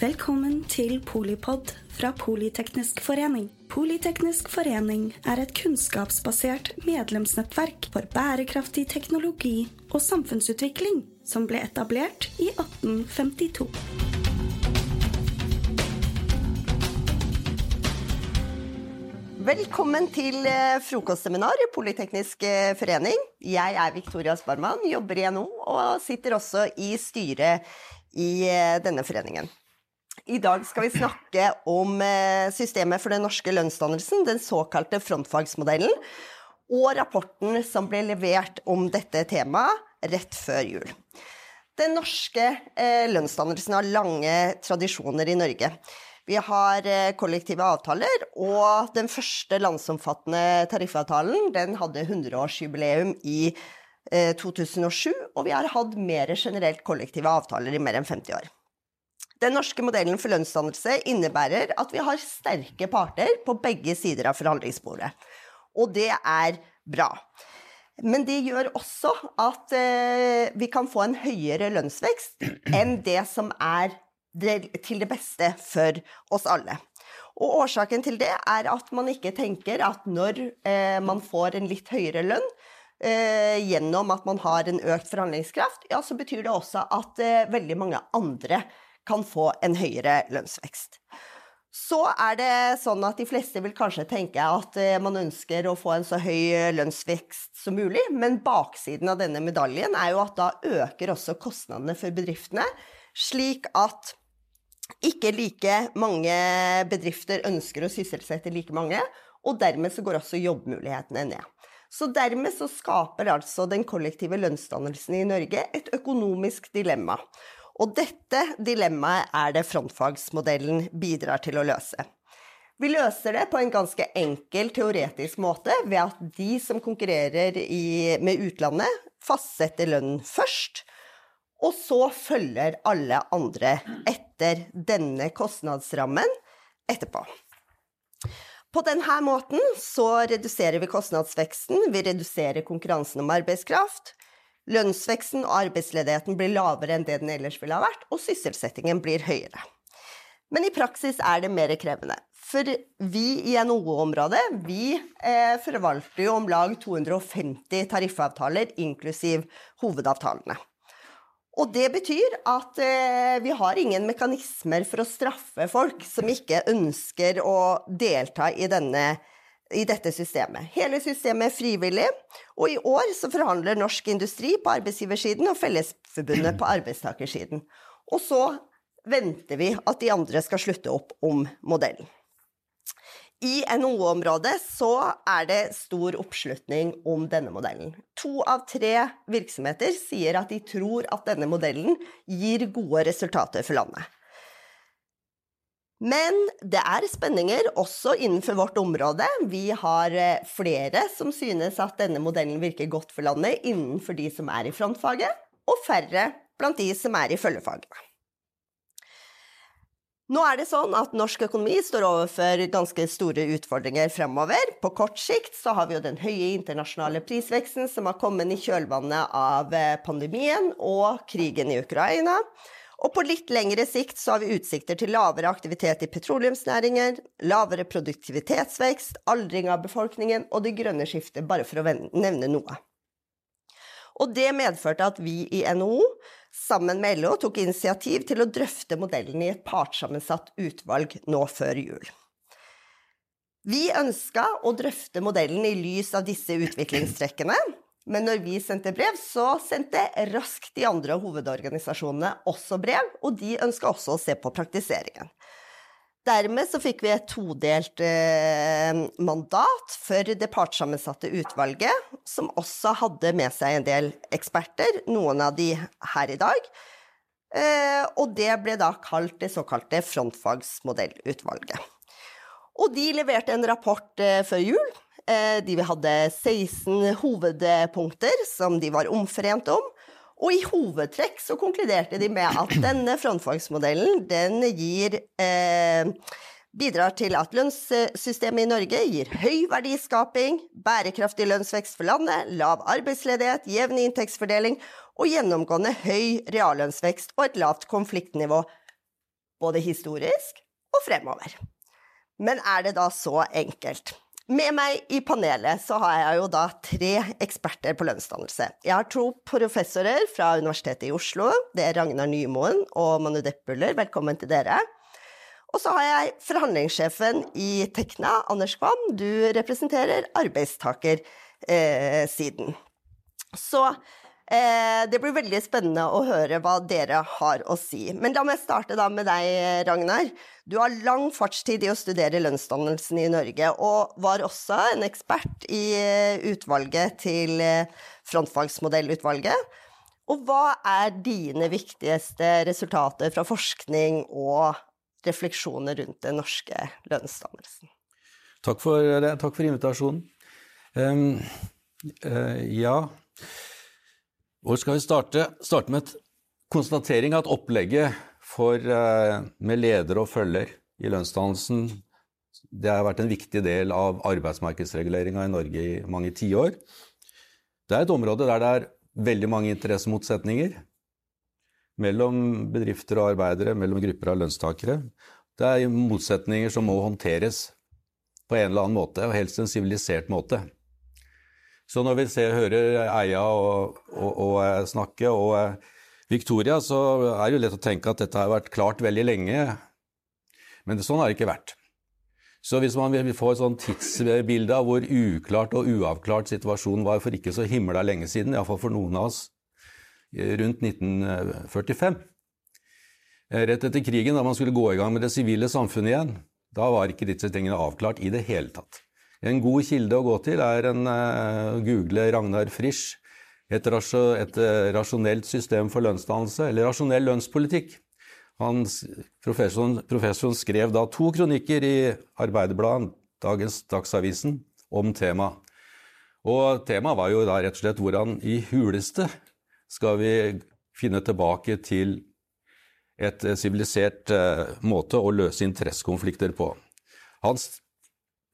Velkommen til Polipod fra Politeknisk forening. Politeknisk forening er et kunnskapsbasert medlemsnettverk for bærekraftig teknologi og samfunnsutvikling som ble etablert i 1852. Velkommen til eh, frokostseminar i Politeknisk eh, forening. Jeg er Victoria Sparman, jobber i NHO og sitter også i styret i eh, denne foreningen. I dag skal vi snakke om systemet for den norske lønnsdannelsen, den såkalte frontfagsmodellen, og rapporten som ble levert om dette temaet rett før jul. Den norske lønnsdannelsen har lange tradisjoner i Norge. Vi har eh, kollektive avtaler, og den første landsomfattende tariffavtalen den hadde 100-årsjubileum i 2007, eh, og vi har hatt mer generelt kollektive avtaler i mer enn 50 år. Den norske modellen for lønnsdannelse innebærer at vi har sterke parter på begge sider av forhandlingsbordet. Og det er bra. Men det gjør også at eh, vi kan få en høyere lønnsvekst enn det som er til det beste for oss alle. Og årsaken til det er at man ikke tenker at når eh, man får en litt høyere lønn eh, gjennom at man har en økt forhandlingskraft, ja, så betyr det også at veldig mange andre kan få en høyere lønnsvekst. Så er det sånn at de fleste vil kanskje tenke at eh, man ønsker å få en så høy lønnsvekst som mulig, men baksiden av denne medaljen er jo at da øker også kostnadene for bedriftene, slik at ikke like mange bedrifter ønsker å sysselsette like mange, og dermed så går også jobbmulighetene ned. Så dermed så skaper altså den kollektive lønnsdannelsen i Norge et økonomisk dilemma. Og dette dilemmaet er det frontfagsmodellen bidrar til å løse. Vi løser det på en ganske enkel teoretisk måte ved at de som konkurrerer i, med utlandet, fastsetter lønnen først, og så følger alle andre etter denne kostnadsrammen etterpå. På denne måten så reduserer vi kostnadsveksten, vi reduserer konkurransen om arbeidskraft, lønnsveksten og arbeidsledigheten blir lavere enn det den ellers ville ha vært, og sysselsettingen blir høyere. Men i praksis er det mer krevende. For vi i NHO-området vi eh, forvalter jo om lag 250 tariffavtaler, inklusiv hovedavtalene. Og det betyr at eh, vi har ingen mekanismer for å straffe folk som ikke ønsker å delta i, denne, i dette systemet. Hele systemet er frivillig, og i år så forhandler Norsk Industri på arbeidsgiversiden og Fellesforbundet på arbeidstakersiden. Og så venter vi at de andre skal slutte opp om modellen. I NHO-området så er det stor oppslutning om denne modellen. To av tre virksomheter sier at de tror at denne modellen gir gode resultater for landet. Men det er spenninger også innenfor vårt område. Vi har eh, flere som synes at denne modellen virker godt for landet innenfor de som er i frontfaget, og færre blant de som er i følgefagene. Nå er det sånn at norsk økonomi står overfor ganske store utfordringer fremover. På kort sikt så har vi jo den høye internasjonale prisveksten som har kommet i kjølvannet av eh, pandemien og krigen i Ukraina. Og på litt lengre sikt så har vi utsikter til lavere aktivitet i petroleumsnæringer, lavere produktivitetsvekst, aldring av befolkningen og det grønne skiftet, bare for å nevne noe. Og det medførte at vi i NHO sammen med LO tok initiativ til å drøfte modellen i et partssammensatt utvalg nå før jul. Vi ønska å drøfte modellen i lys av disse utviklingstrekkene, men når vi sendte brev, så sendte raskt de andre hovedorganisasjonene også brev, og de ønska også å se på praktiseringen. Dermed så fikk vi et todelt eh, mandat for det partssammensatte utvalget, som også hadde med seg en del eksperter, noen av de her i dag. Eh, og det ble da kalt det såkalte frontfagsmodellutvalget. Og de leverte en rapport eh, før jul. Eh, de hadde 16 hovedpunkter som de var omforent om. Og i hovedtrekk så konkluderte de med at denne frontfagsmodellen den gir eh, bidrar til at lønnssystemet i Norge gir høy verdiskaping, bærekraftig lønnsvekst for landet, lav arbeidsledighet, jevn inntektsfordeling og gjennomgående høy reallønnsvekst og et lavt konfliktnivå både historisk og fremover. Men er det da så enkelt? Med meg i panelet så har jeg jo da tre eksperter på lønnsdannelse. Jeg har to professorer fra Universitetet i Oslo. Det er Ragnar Nymoen og Manu Deppuller. Velkommen til dere. Og så har jeg forhandlingssjefen i Tekna, Anders Kvam. Du representerer arbeidstakersiden. Så Eh, det blir veldig spennende å høre hva dere har å si. Men la meg starte da med deg, Ragnar. Du har lang fartstid i å studere lønnsdannelsen i Norge, og var også en ekspert i eh, utvalget til eh, frontfagsmodellutvalget. Og hva er dine viktigste resultater fra forskning og refleksjoner rundt den norske lønnsdannelsen? Takk for, takk for invitasjonen. Um, uh, ja. Hvor skal vi starte? Starte med et konstatering at opplegget for, eh, med leder og følger i lønnsdannelsen det har vært en viktig del av arbeidsmarkedsreguleringa i Norge i mange tiår. Det er et område der det er veldig mange interessemotsetninger mellom bedrifter og arbeidere, mellom grupper av lønnstakere. Det er motsetninger som må håndteres på en eller annen måte, og helst en sivilisert måte. Så når vi ser, hører Eia og, og, og, eh, snakke, og eh, Victoria, så er det jo lett å tenke at dette har vært klart veldig lenge. Men sånn har det ikke vært. Så hvis man vil få et sånn tidsbilde av hvor uklart og uavklart situasjonen var for ikke så himla lenge siden, iallfall for noen av oss, eh, rundt 1945 Rett etter krigen, da man skulle gå i gang med det sivile samfunnet igjen, da var ikke disse tingene avklart i det hele tatt. En god kilde å gå til er en uh, google Ragnar Frisch. Et, et uh, rasjonelt system for lønnsdannelse, eller rasjonell lønnspolitikk. Han, professoren, professoren, skrev da to kronikker i Arbeiderbladet, dagens Dagsavisen, om temaet. Og temaet var jo da rett og slett hvordan i huleste skal vi finne tilbake til et eh, sivilisert måte å løse interessekonflikter på. Han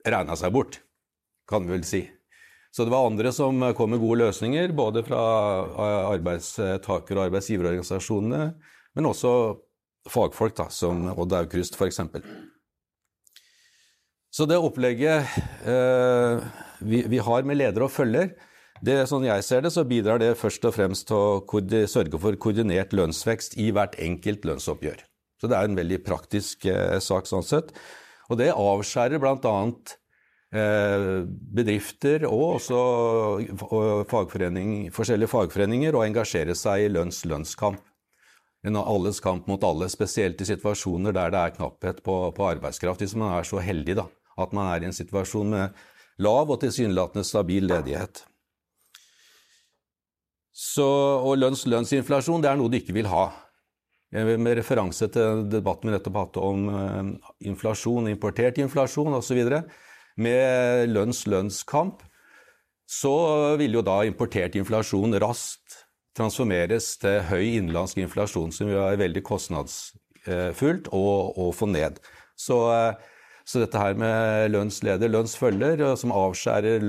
regna seg bort, kan vi vel si. Så det var andre som kom med gode løsninger, både fra arbeidstaker- og arbeidsgiverorganisasjonene, men også fagfolk, da, som Odd Aukrust f.eks. Så det opplegget eh, vi, vi, har med ledere og følger, det, sånn jeg ser det, så bidrar det først og fremst til å sørge for koordinert lønnsvekst i hvert enkelt lønnsoppgjør. Så det er en veldig praktisk eh, sak sånn sett. Og det avskjærer bl.a. Eh, bedrifter og også fagforening, forskjellige fagforeninger å engasjere seg i lønns-lønnskamp. Alles kamp mot alle, spesielt i situasjoner der det er knapphet på, på arbeidskraft. Hvis man er så heldig da, at man er i en situasjon med lav og tilsynelatende stabil ledighet. Så, og lønns-lønnsinflasjon er noe du ikke vil ha. Med referanse til debatten vi nettopp hadde om eh, inflasjon, importert inflasjon osv. Med lønns-lønnskamp så vil jo da importert inflasjon raskt transformeres til høy innenlandsk inflasjon, som jo er veldig kostnadsfullt å, å få ned. Så, eh, så, dette her med lønnsleder, lønnsfølger, som avskjærer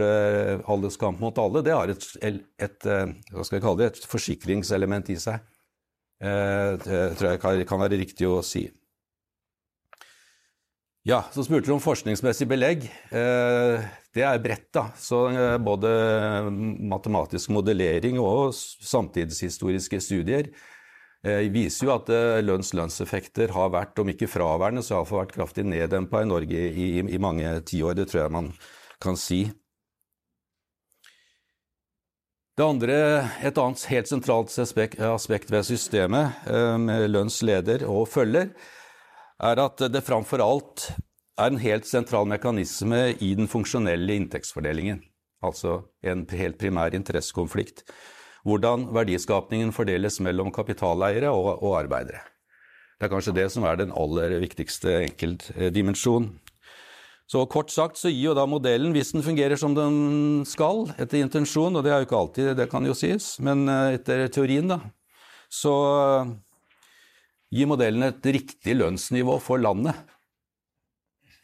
alles kamp mot alle, det har et, et, et, et forsikringselement i seg. Eh, tror jeg kan, være riktig å si. Ja, Så spurte du om forskningsmessig belegg. Eh, det er bredt, da. Så eh, både matematisk modellering og samtidshistoriske studier viser jo at lønns-lønnseffekter har vært, om ikke fraværende, så iallfall vært kraftig neddempa i Norge i, i mange tiår. Det tror jeg man kan si. Det andre, Et annet helt sentralt aspekt ved systemet, eh, med lønnsleder og følger, er at det framfor alt er en helt sentral mekanisme i den funksjonelle inntektsfordelingen. Altså en helt primær interessekonflikt. Hvordan verdiskapningen fordeles mellom kapitaleiere og, arbeidere. Det er kanskje det som er den aller viktigste enkeltdimensjonen. Så kort sagt så gir jo da modellen, hvis den fungerer som den skal, etter intensjon, og det er jo ikke alltid, det kan jo sies, men eh, etter teorien, da, så eh, gir modellen et riktig lønnsnivå for landet.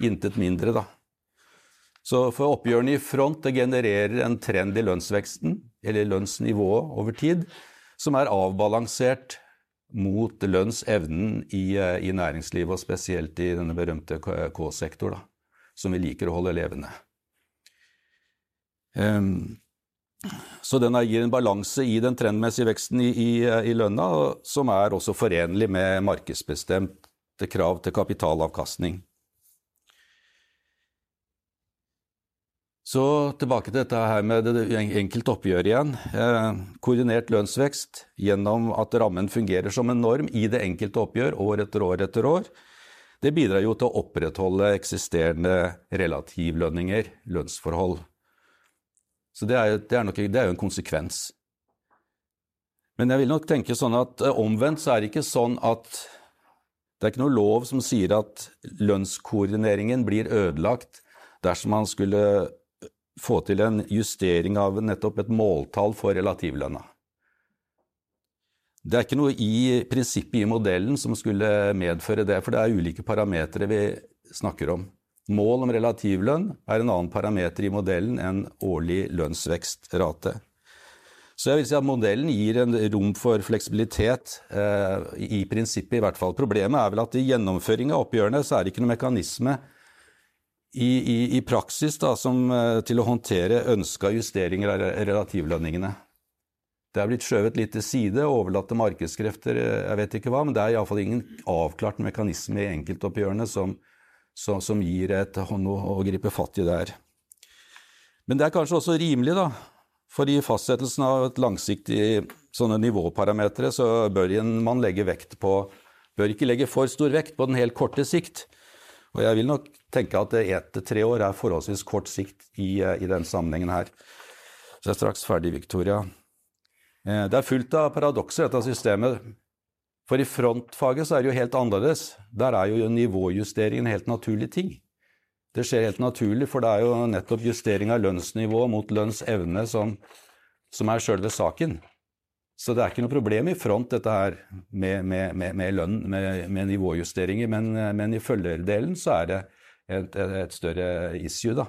Intet mindre, da. Så for oppgjørene i front det genererer en trend i lønnsveksten, eller lønnsnivået over tid, som er avbalansert mot lønnsevnen i, i næringslivet, og spesielt i denne berømte K-sektor, som vi liker å holde levende. Um, så den gir en balanse i den trendmessige veksten i, i, i, lønna, som er også forenlig med markedsbestemte krav til kapitalavkastning. Så tilbake til dette her med det enkelte oppgjør igjen. Eh, koordinert lønnsvekst gjennom at rammen fungerer som en norm i det enkelte oppgjør år etter år etter år. Det bidrar jo til å opprettholde eksisterende relativlønninger, lønnsforhold. Så det er, det, er nok, det er, jo en konsekvens. Men jeg vil nok tenke sånn at eh, omvendt så er det ikke sånn at det er ikke noe lov som sier at lønnskoordineringen blir ødelagt dersom man skulle eh, få til en justering av nettopp et måltall for relativlønna. Det er ikke noe i prinsippet i modellen som skulle medføre det, for det er ulike parametere vi snakker om. Mål om relativlønn er en annen parameter i modellen enn årlig lønnsvekstrate. Så jeg vil si at modellen gir en rom for fleksibilitet, eh, i prinsippet i hvert fall. Problemet er vel at i gjennomføring av oppgjørene så er det ikke noen mekanisme i, i, i praksis da, som, eh, til å håndtere ønska justeringer av relativlønningene. Det er blitt skjøvet litt til side, overlatt til markedskrefter, eh, jeg vet ikke hva, men det er iallfall ingen avklart mekanisme i enkeltoppgjørene som, som, som gir et hånd å, gripe fatt i der. Men det er kanskje også rimelig, da. For i fastsettelsen av et langsiktig sånne nivåparametere, så bør man legge vekt på Bør ikke legge for stor vekt på den helt korte sikt. Og jeg vil nok tenke at ett til tre år er forholdsvis kort sikt i, i den sammenhengen her. Så jeg er straks ferdig, Victoria. Eh, det er fullt av paradokser, dette systemet. For i frontfaget så er det jo helt annerledes. Der er jo nivåjustering en helt naturlig ting. Det skjer helt naturlig, for det er jo nettopp justering av lønnsnivå mot lønnsevne som, som er sjølve saken. Så det er ikke noe problem i front, dette her med, med, med, med lønn, med, nivåjusteringer. Men, men, i følgerdelen så er det et, et større issue, da.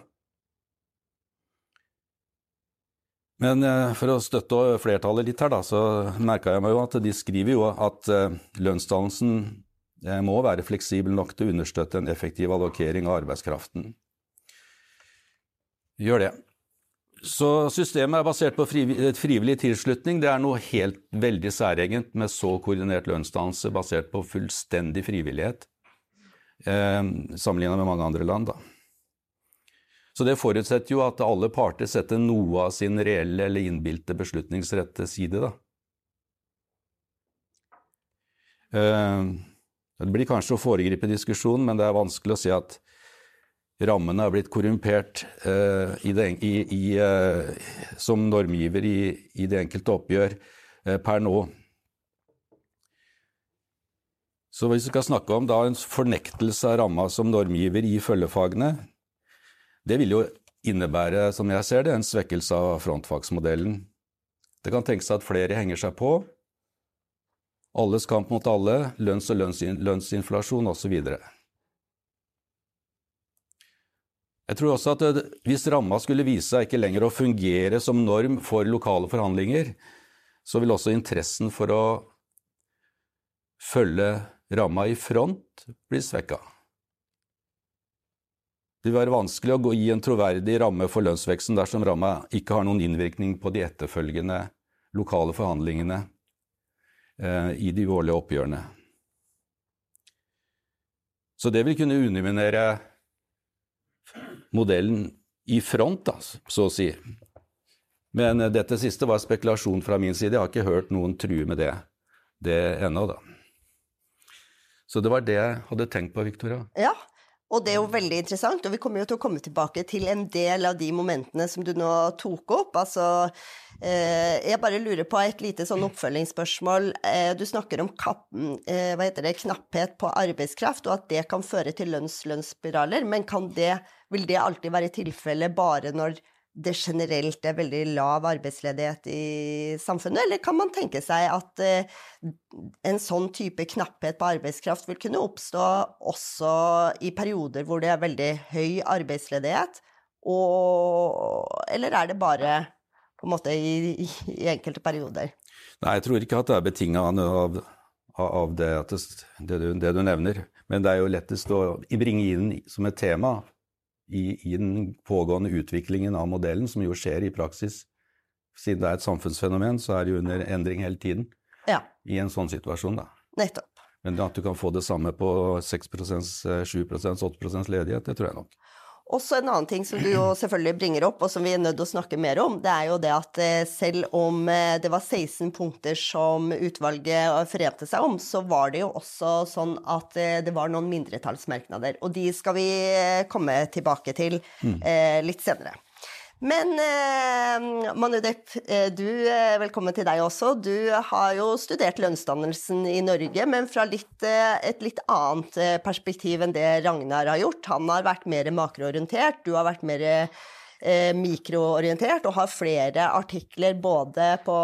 Men eh, for å støtte flertallet litt her, da, så merka jeg meg jo at de skriver jo at eh, lønnsdannelsen eh, må være fleksibel nok til å understøtte en effektiv allokering av arbeidskraften. Gjør det. Så systemet er basert på frivillig tilslutning. Det er noe helt veldig særegent med så koordinert lønnsdannelse basert på fullstendig frivillighet, eh, sammenligna med mange andre land. da. Så det forutsetter jo at alle parter setter noe av sin reelle eller innbilte beslutningsrett til side, da. Eh, det blir kanskje å foregripe diskusjonen, men det er vanskelig å si at rammene har blitt korrumpert eh, i det, i, i, eh, som normgiver i, det enkelte oppgjør per nå. Så hvis vi skal snakke om en fornektelse av ramma som normgiver i følgefagene, det vil jo innebære, som jeg ser det, en svekkelse av frontfagsmodellen. Det kan tenkes at flere henger seg på. Alles kamp mot alle, lønns- og lønnsinflasjon osv. Jeg tror også at hvis ramma skulle vise seg ikke lenger å fungere som norm for lokale forhandlinger, så vil også interessen for å følge ramma i front bli svekka. Det vil være vanskelig å gå i en troverdig ramme for lønnsveksten dersom ramma ikke har noen innvirkning på de etterfølgende lokale forhandlingene eh, i de årlige oppgjørene. Så det vil kunne underminere modellen i front, da, så å si. Men eh, dette siste var spekulasjon fra min side. Jeg har ikke hørt noen true med det, det ennå, da. Så det var det jeg hadde tenkt på, Victoria. Ja, og det er jo veldig interessant, og vi kommer jo til å komme tilbake til en del av de momentene som du nå tok opp. Altså, eh, jeg bare lurer på et lite sånn oppfølgingsspørsmål. Eh, du snakker om kapp, eh, det, knapphet på arbeidskraft, og at det kan føre til lønns-lønnsspiraler. Men det, vil det alltid være tilfellet bare når det generelt er veldig lav arbeidsledighet i samfunnet, eller kan man tenke seg at eh, en sånn type knapphet på arbeidskraft vil kunne oppstå også i perioder hvor det er veldig høy arbeidsledighet, og, eller er det bare på en måte i, i enkelte perioder? Nei, jeg tror ikke at det er betinga av, av det, det, du, det, du, nevner. Men det er jo lettest å bringe inn som et tema i, i, den pågående utviklingen av modellen, som jo skjer i praksis. Siden det er et samfunnsfenomen, så er det jo under endring hele tiden ja. i en sånn situasjon. da. Nettopp. Men at du kan få det samme på 6% 7% 8% ledighet, det tror jeg nok. Også en annen ting som du jo selvfølgelig bringer opp, og som vi er nødt til å snakke mer om, det er jo det at eh, selv om eh, det var 16 punkter som utvalget forente seg om, så var det jo også sånn at eh, det var noen mindretallsmerknader. Og de skal vi komme tilbake til mm. litt senere. Men eh, Manu Depp, eh, du, eh, velkommen til deg også. Du har jo studert lønnsdannelsen i Norge, men fra litt, eh, et litt annet perspektiv enn det Ragnar har gjort. Han har vært mer makroorientert, du har vært mer eh, mikroorientert og har flere artikler både på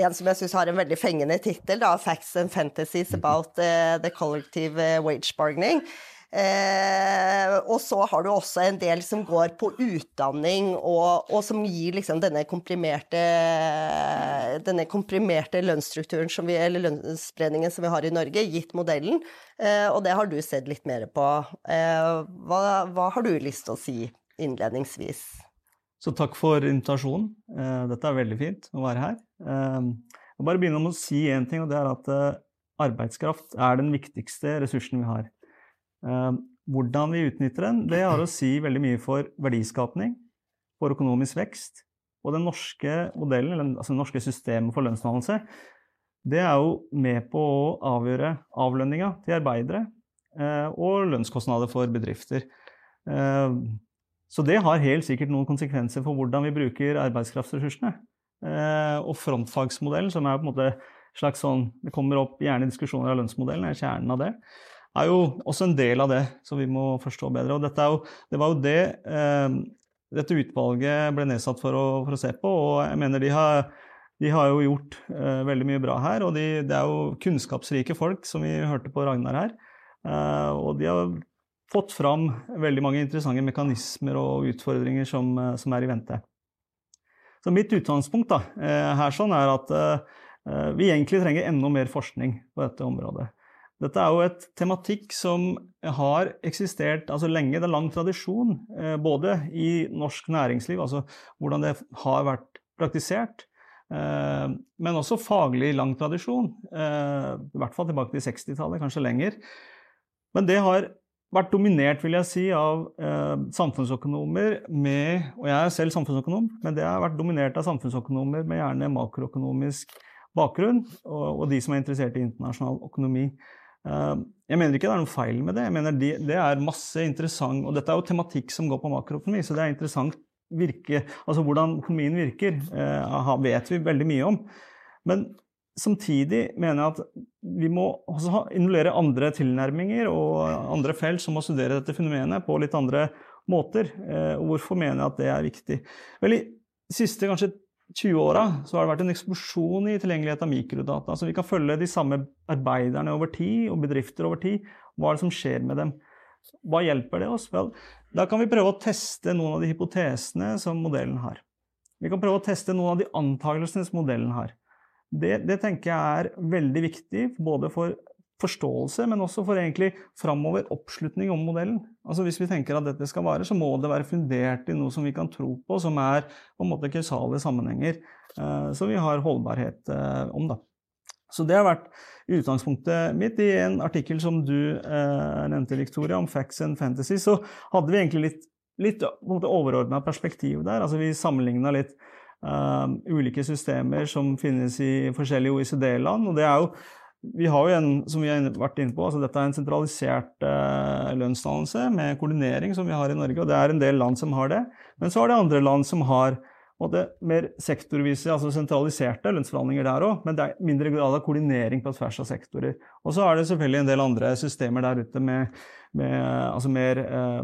en som jeg syns har en veldig fengende tittel, 'Facts and Fantasies about the Collective Wage Bargaining'. Eh, og så har du også en del som går på utdanning, og, og som gir liksom denne komprimerte, denne komprimerte lønnsstrukturen vi, eller lønnsspredningen som vi har i Norge, gitt modellen. Eh, og det har du sett litt mer på. Eh, hva, hva, har du lyst til å si innledningsvis? Så takk for invitasjonen. Eh, dette er veldig fint å være her. Eh, jeg bare begynne med å si én ting, og det er at eh, arbeidskraft er den viktigste ressursen vi har. Ehm, hvordan vi utnytter den, det har å si veldig mye for verdiskapning, for økonomisk vekst. Og den norske modellen, altså det norske systemet for lønnsdannelse, det er jo med på å avgjøre avlønninga til arbeidere eh, og lønnskostnader for bedrifter. Ehm, så det har helt sikkert noen konsekvenser for hvordan vi bruker arbeidskraftsressursene. Eh, og frontfagsmodellen, som er på en måte slags sånn Det kommer opp gjerne diskusjoner av lønnsmodellen, er kjernen av det er jo også en del av det som vi må forstå bedre. Og dette jo, det var jo det eh, dette utvalget ble nedsatt for å, for å, se på, og jeg mener de har, de har jo gjort eh, veldig mye bra her. Og de, det er jo kunnskapsrike folk, som vi hørte på Ragnar her. Eh, og de har fått fram veldig mange interessante mekanismer og utfordringer som, eh, som er i vente. Så mitt utgangspunkt da, eh, her sånn er at eh, vi egentlig trenger enda mer forskning på dette området. Dette er jo et tematikk som har eksistert altså lenge. Det er lang tradisjon eh, både i norsk næringsliv, altså hvordan det har vært praktisert, eh, men også faglig lang tradisjon. Eh, I hvert fall tilbake til 60-tallet, kanskje lenger. Men det har vært dominert, vil jeg si, av samfunnsøkonomer med Og jeg er selv samfunnsøkonom, men det har vært dominert av samfunnsøkonomer med gjerne makroøkonomisk bakgrunn, og, og de som er interessert i internasjonal økonomi. Eh, jeg mener ikke det er noe feil med det. Jeg mener det, det er masse interessant Og dette er jo tematikk som går på makroøkonomi, så det er interessant virke, altså hvordan økonomien virker, uh, vet vi veldig mye om. Men samtidig mener jeg at vi må også involvere andre tilnærminger og andre felt som må studere dette fenomenet på litt andre måter. Og hvorfor mener jeg at det er viktig? Vel, i siste kanskje 20-åra har det vært en eksplosjon i tilgjengelighet av mikrodata. Så vi kan følge de samme arbeiderne over tid, og bedrifter over tid. Hva er det som skjer med dem? Hva hjelper det oss? Vel, da kan vi prøve å teste noen av de hypotesene som modellen har. Vi kan prøve å teste noen av de antakelsene som modellen har. Det, det tenker jeg er veldig viktig både for forståelse, men også for egentlig framover oppslutning om modellen. Altså Hvis vi tenker at dette skal vare, så må det være fundert i noe som vi kan tro på, som er på en måte kausale sammenhenger, eh, som vi har holdbarhet eh, om. da. Så det har vært utgangspunktet mitt. I en artikkel som du eh, nevnte, Victoria, om facts and fantasy, så hadde vi egentlig litt, litt overordna perspektiv der. Altså Vi sammenligna litt uh, ulike systemer som finnes i forskjellige OECD-land. og det er jo vi har jo en, som vi har vært inne på, altså dette er en sentralisert eh, lønnsdannelse med koordinering som vi har i Norge, og det er en del land som har det. Men så er det andre land som har måte, mer sektorvise, altså sentraliserte lønnsforhandlinger der òg, men det er mindre grad av koordinering på tvers av sektorer. Og så er det selvfølgelig en del andre systemer der ute med, med altså mer eh,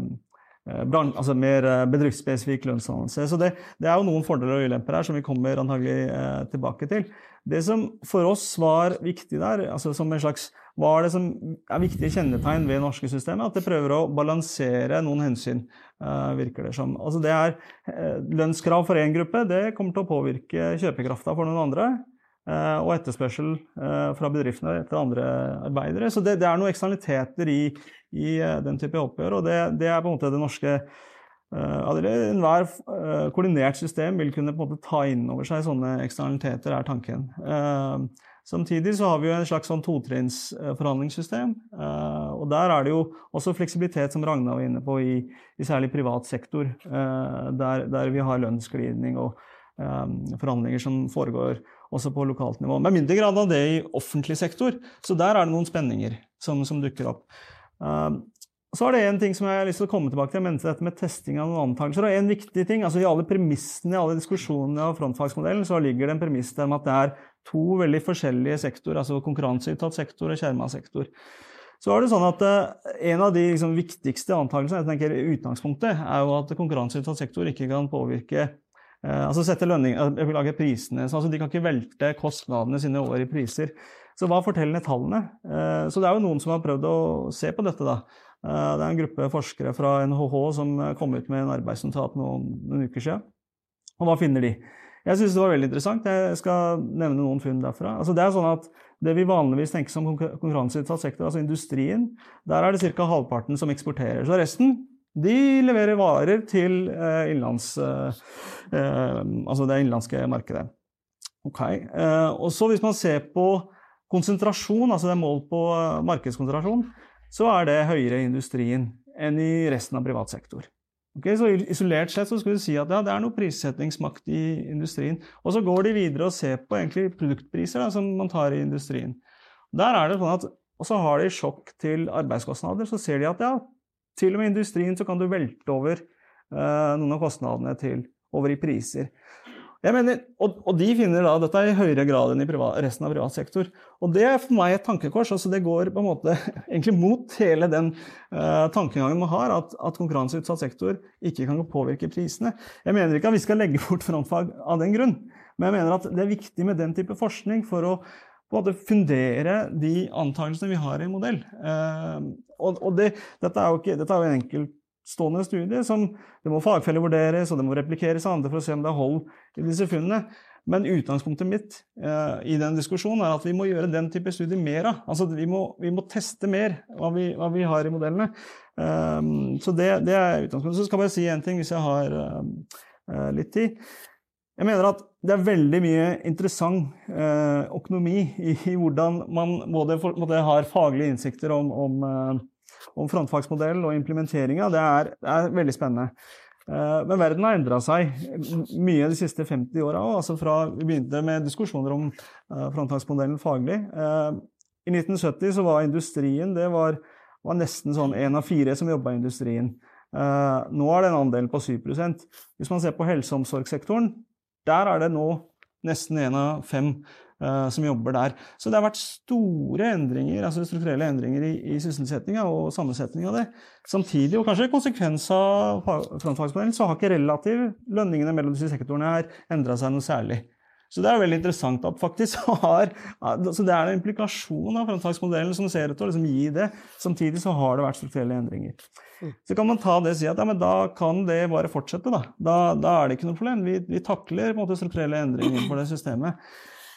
altså mer eh, bedriftsspesifikk lønnsdannelse. Så det, det, er jo noen fordeler og ulemper her som vi kommer antagelig eh, tilbake til. Det som for oss var viktig der, altså som en slags hva er det som er viktige kjennetegn ved det norske systemet? At det prøver å balansere noen hensyn, virker det som. Altså det er Lønnskrav for én gruppe det kommer til å påvirke kjøpekrafta for noen andre. Og etterspørsel fra bedriftene etter andre arbeidere. Så det, det er noen eksternaliteter i, i den type oppgjør, og det, det, er på en måte det norske Enhver koordinert system vil kunne på en måte ta inn over seg sånne eksternaliteter, er tanken. Samtidig så har vi jo en slags sånn totrinnsforhandlingssystem. Og der er det jo også fleksibilitet, som Ragna var inne på, i, i særlig privat sektor. Der, der, vi har lønnsglidning og forhandlinger som foregår også på lokalt nivå. Med mindre grad av det i offentlig sektor. Så der er det noen spenninger som, som dukker opp. Uh, så er det en ting som jeg har lyst til å komme tilbake til, mens dette med testing av noen antakelser. Og en viktig ting, altså I alle premissene i alle diskusjonene av frontfagsmodellen så ligger det en premiss om at det er to veldig forskjellige sektorer, altså konkurranseutsatt sektor og skjerma sektor. Så er det sånn at uh, En av de liksom, viktigste antakelsene jeg tenker utgangspunktet, er jo at konkurranseutsatt sektor ikke kan påvirke altså sette lønning, uh, lage prisene, så, altså De kan ikke velte kostnadene sine over i priser. Så hva forteller tallene? så det er jo noen som har prøvd å se på dette. da. Det er en gruppe forskere fra NHH som kom ut med en arbeidsnotat noen, noen uker siden. Og hva finner de? Jeg syns det var veldig interessant. Jeg skal nevne noen funn derfra. Altså det er sånn at det vi vanligvis tenker som konkurranseutsatt sektor, altså industrien, der er det ca. halvparten som eksporterer. Så resten de leverer varer til eh, innlands, eh, eh, altså det innenlandske markedet. Okay. Og så hvis man ser på konsentrasjon, altså det er mål på markedskonsentrasjon, så er det høyere i industrien enn i resten av privat sektor. Okay, så Isolert sett så skulle du si at ja, det er noe prissettingsmakt i industrien. Og så går de videre og ser på produktpriser da, som man tar i industrien. Der er det sånn at, Og så har de sjokk til arbeidskostnader. Så ser de at ja, til og med industrien så kan du velte over eh, noen av kostnadene til, over i priser. Mener, og, og, de finner da dette i høyere grad enn i privat, resten av privat sektor. Og det er for meg et tankekors. altså Det går på en måte egentlig mot hele den uh, tankegangen man har, at, at, konkurranseutsatt sektor ikke kan påvirke prisene. Jeg mener ikke at vi skal legge bort frontfag av den grunn, men jeg mener at det er viktig med den type forskning for å måte fundere de antakelsene vi har i en modell. Uh, og, og det, dette, er jo ikke, dette er jo en enkeltstående studie som det må fagfellevurderes og det må replikeres av andre for å se om det er hold i disse funnene. Men utgangspunktet mitt eh, i den diskusjonen er at vi må gjøre den type studier mer av. Altså vi må, vi må teste mer hva vi, hva vi, har i modellene. Um, så det, det, er utgangspunktet. Så skal jeg bare si én ting hvis jeg har uh, litt tid. Jeg mener at det er veldig mye interessant eh, økonomi i, i, hvordan man både for, har faglige innsikter om, om eh, om frontfagsmodell og implementeringa, det, det, er veldig spennende. Eh, men verden har endra seg mye de siste 50 åra Altså fra vi begynte med diskusjoner om eh, frontfagsmodellen faglig. Eh, I 1970 så var industrien det var, var nesten sånn én av fire som jobba i industrien. Nå er det en andel på 7% Hvis man ser på helse- og omsorgssektoren, der er det nå nesten én av fem uh, som jobber der. Så det har vært store endringer, altså strukturelle endringer i, i sysselsettinga og sammensetninga av det. Samtidig, og kanskje konsekvens av frontfagsmodellen, så har ikke relativ lønningene mellom disse sektorene her endra seg noe særlig. Så det er veldig interessant at faktisk har så Det er en implikasjon av frontfagsmodellen som ser ut til å liksom gi det. Samtidig så har det vært strukturelle endringer. Mm. Så kan man ta det og si at ja, men da kan det bare fortsette. Da, da, da er det ikke noe problem. Vi, vi takler måte, strukturelle endringer for det systemet.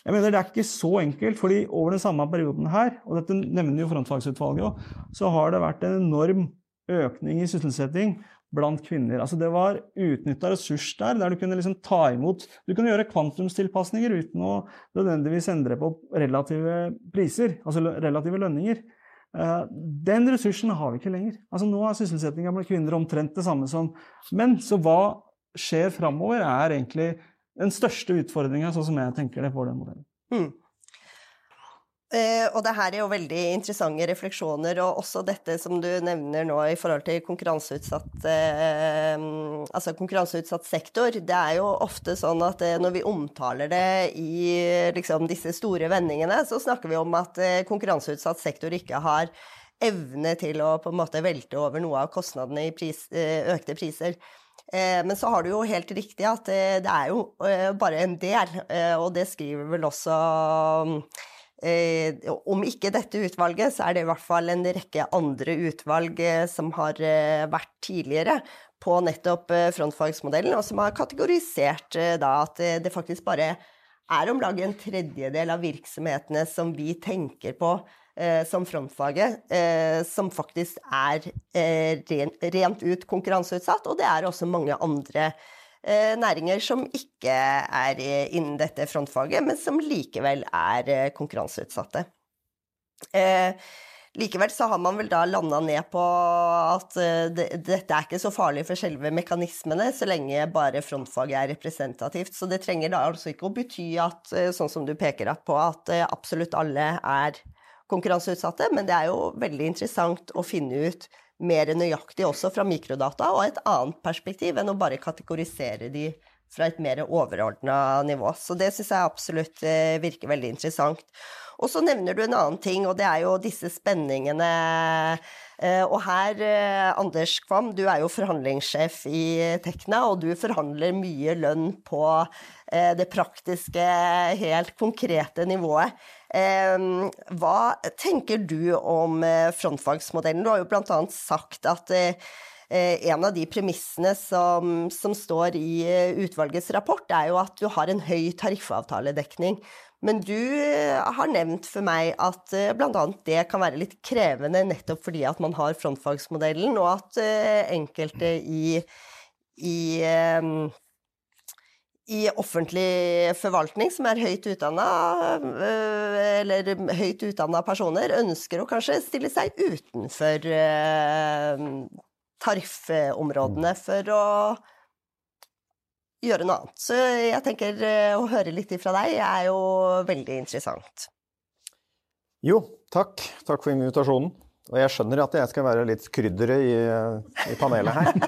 Jeg mener Det er ikke så enkelt, fordi over den samme perioden her, og dette nevner jo frontfagsutvalget òg, så har det vært en enorm økning i sysselsetting blant kvinner. Altså Det var utnytta ressurs der, der du kunne liksom ta imot Du kunne gjøre kvantumstilpasninger uten å nødvendigvis endre på relative priser, altså relative lønninger. Eh, den ressursen har vi ikke lenger. Altså Nå er sysselsettinga blant kvinner omtrent det samme som menn. Så hva skjer framover, er egentlig den største utfordringa, sånn som jeg tenker det, for den modellen. Mm. Eh, og det her er jo veldig interessante refleksjoner, og også dette som du nevner nå i forhold til konkurranseutsatt, eh, altså konkurranseutsatt sektor. Det er jo ofte sånn at eh, når vi omtaler det i liksom, disse store vendingene, så snakker vi om at konkurranseutsatt sektor ikke har evne til å på en måte velte over noe av kostnadene i pris, økte priser. Men så har du jo helt riktig at det er jo bare en del, og det skriver vel også om ikke dette utvalget, så er det i hvert fall en rekke andre utvalg som har vært tidligere på nettopp frontfagsmodellen, og som har kategorisert da at det faktisk bare er om lag en tredjedel av virksomhetene som vi tenker på eh, som frontfaget, eh, som faktisk er eh, ren, rent ut konkurranseutsatt. Og det er også mange andre eh, næringer som ikke er innen dette frontfaget, men som likevel er eh, konkurranseutsatte. Eh, Likevel så har man vel da landa ned på at det, dette er ikke så farlig for selve mekanismene, så lenge bare frontfaget er representativt. Så det trenger da altså ikke å bety at, sånn som du peker på, at absolutt alle er konkurranseutsatte, men det er jo veldig interessant å finne ut mer nøyaktig også fra mikrodata og et annet perspektiv enn å bare kategorisere de fra et mer overordna nivå. Så det syns jeg absolutt virker veldig interessant. Og så nevner du en annen ting, og det er jo disse spenningene. Eh, og her, eh, Anders Kvam, du er jo forhandlingssjef i Tekna, og du forhandler mye lønn på eh, det praktiske, helt konkrete nivået. Hva tenker du om frontfagsmodellen? Du har jo bl.a. sagt at en av de premissene som, som, står i utvalgets rapport, er jo at du har en høy tariffavtaledekning. Men du eh, har nevnt for meg at eh, bl.a. det kan være litt krevende nettopp fordi at man har frontfagsmodellen, og at eh, enkelte i, i, i offentlig forvaltning som er høyt utdanna, eller høyt utdanna personer, ønsker å kanskje stille seg utenfor tariffområdene for å gjøre noe annet. Så jeg tenker eh, å høre litt ifra deg er jo veldig interessant. Jo, takk. Takk for invitasjonen. Og jeg skjønner at jeg skal være litt krydderet i, i, panelet her.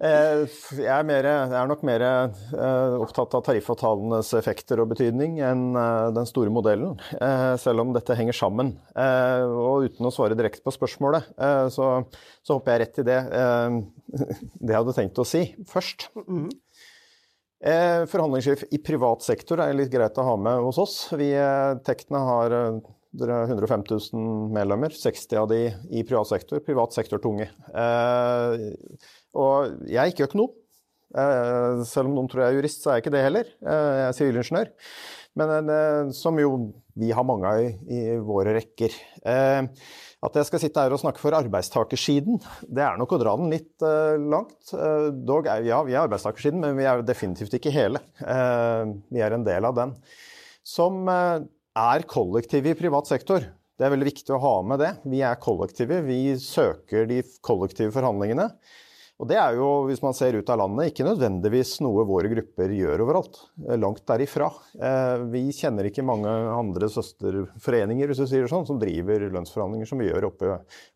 Eh, eh, jeg, er mer, jeg, er nok mer opptatt av tariffavtalenes effekter og betydning enn den store modellen, selv om dette henger sammen. Og uten å svare direkte på spørsmålet, så, så hopper jeg rett i det, det jeg hadde tenkt å si først. Mm. Forhandlingssjef i privat sektor er litt greit å ha med hos oss. Vi Tekna har dere har 105 000 medlemmer, 60 av de i privat sektor. Privat sektor tunge. Eh, og jeg er ikke økonom. Eh, selv om noen tror jeg er jurist, så er jeg ikke det heller. Eh, jeg er sivilingeniør. Men eh, som jo vi har mange av i, i våre rekker. Eh, at jeg skal sitte her og snakke for arbeidstakersiden, det er nok å dra den litt eh, langt. dog er, ja, vi er arbeidstakersiden, men vi er definitivt ikke hele. vi er en del av den. Som er kollektive i privat sektor. Det er veldig viktig å ha med det. Vi er kollektive. Vi søker de kollektive forhandlingene. Og det er jo, hvis man ser ut av landet, ikke nødvendigvis noe våre grupper gjør overalt. Langt derifra. Eh, vi kjenner ikke mange andre søsterforeninger hvis du sier det sånn, som driver lønnsforhandlinger som vi gjør oppe,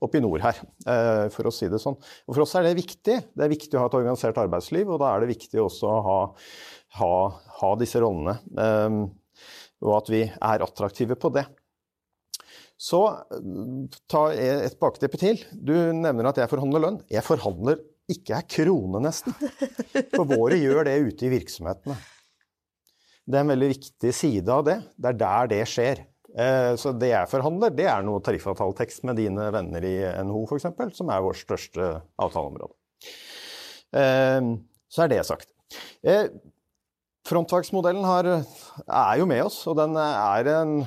oppe i nord her, eh, for å si det sånn. Og For oss er det viktig. Det er viktig å ha et organisert arbeidsliv, og da er det viktig også å ha, ha, ha disse rollene. Eh, og at vi er attraktive på det. Så ta et bakteppe til. Du nevner at jeg forhandler lønn. Jeg forhandler ikke ei krone, nesten. For våre gjør det ute i virksomhetene. Det er en veldig viktig side av det. Det er der det skjer. Eh, så det jeg forhandler, det er noe tariffavtaletekst med dine venner i NHO f.eks., som er vårt største avtaleområde. Eh, så er det sagt. Eh, Frontfagsmodellen er jo med oss, og den er, en,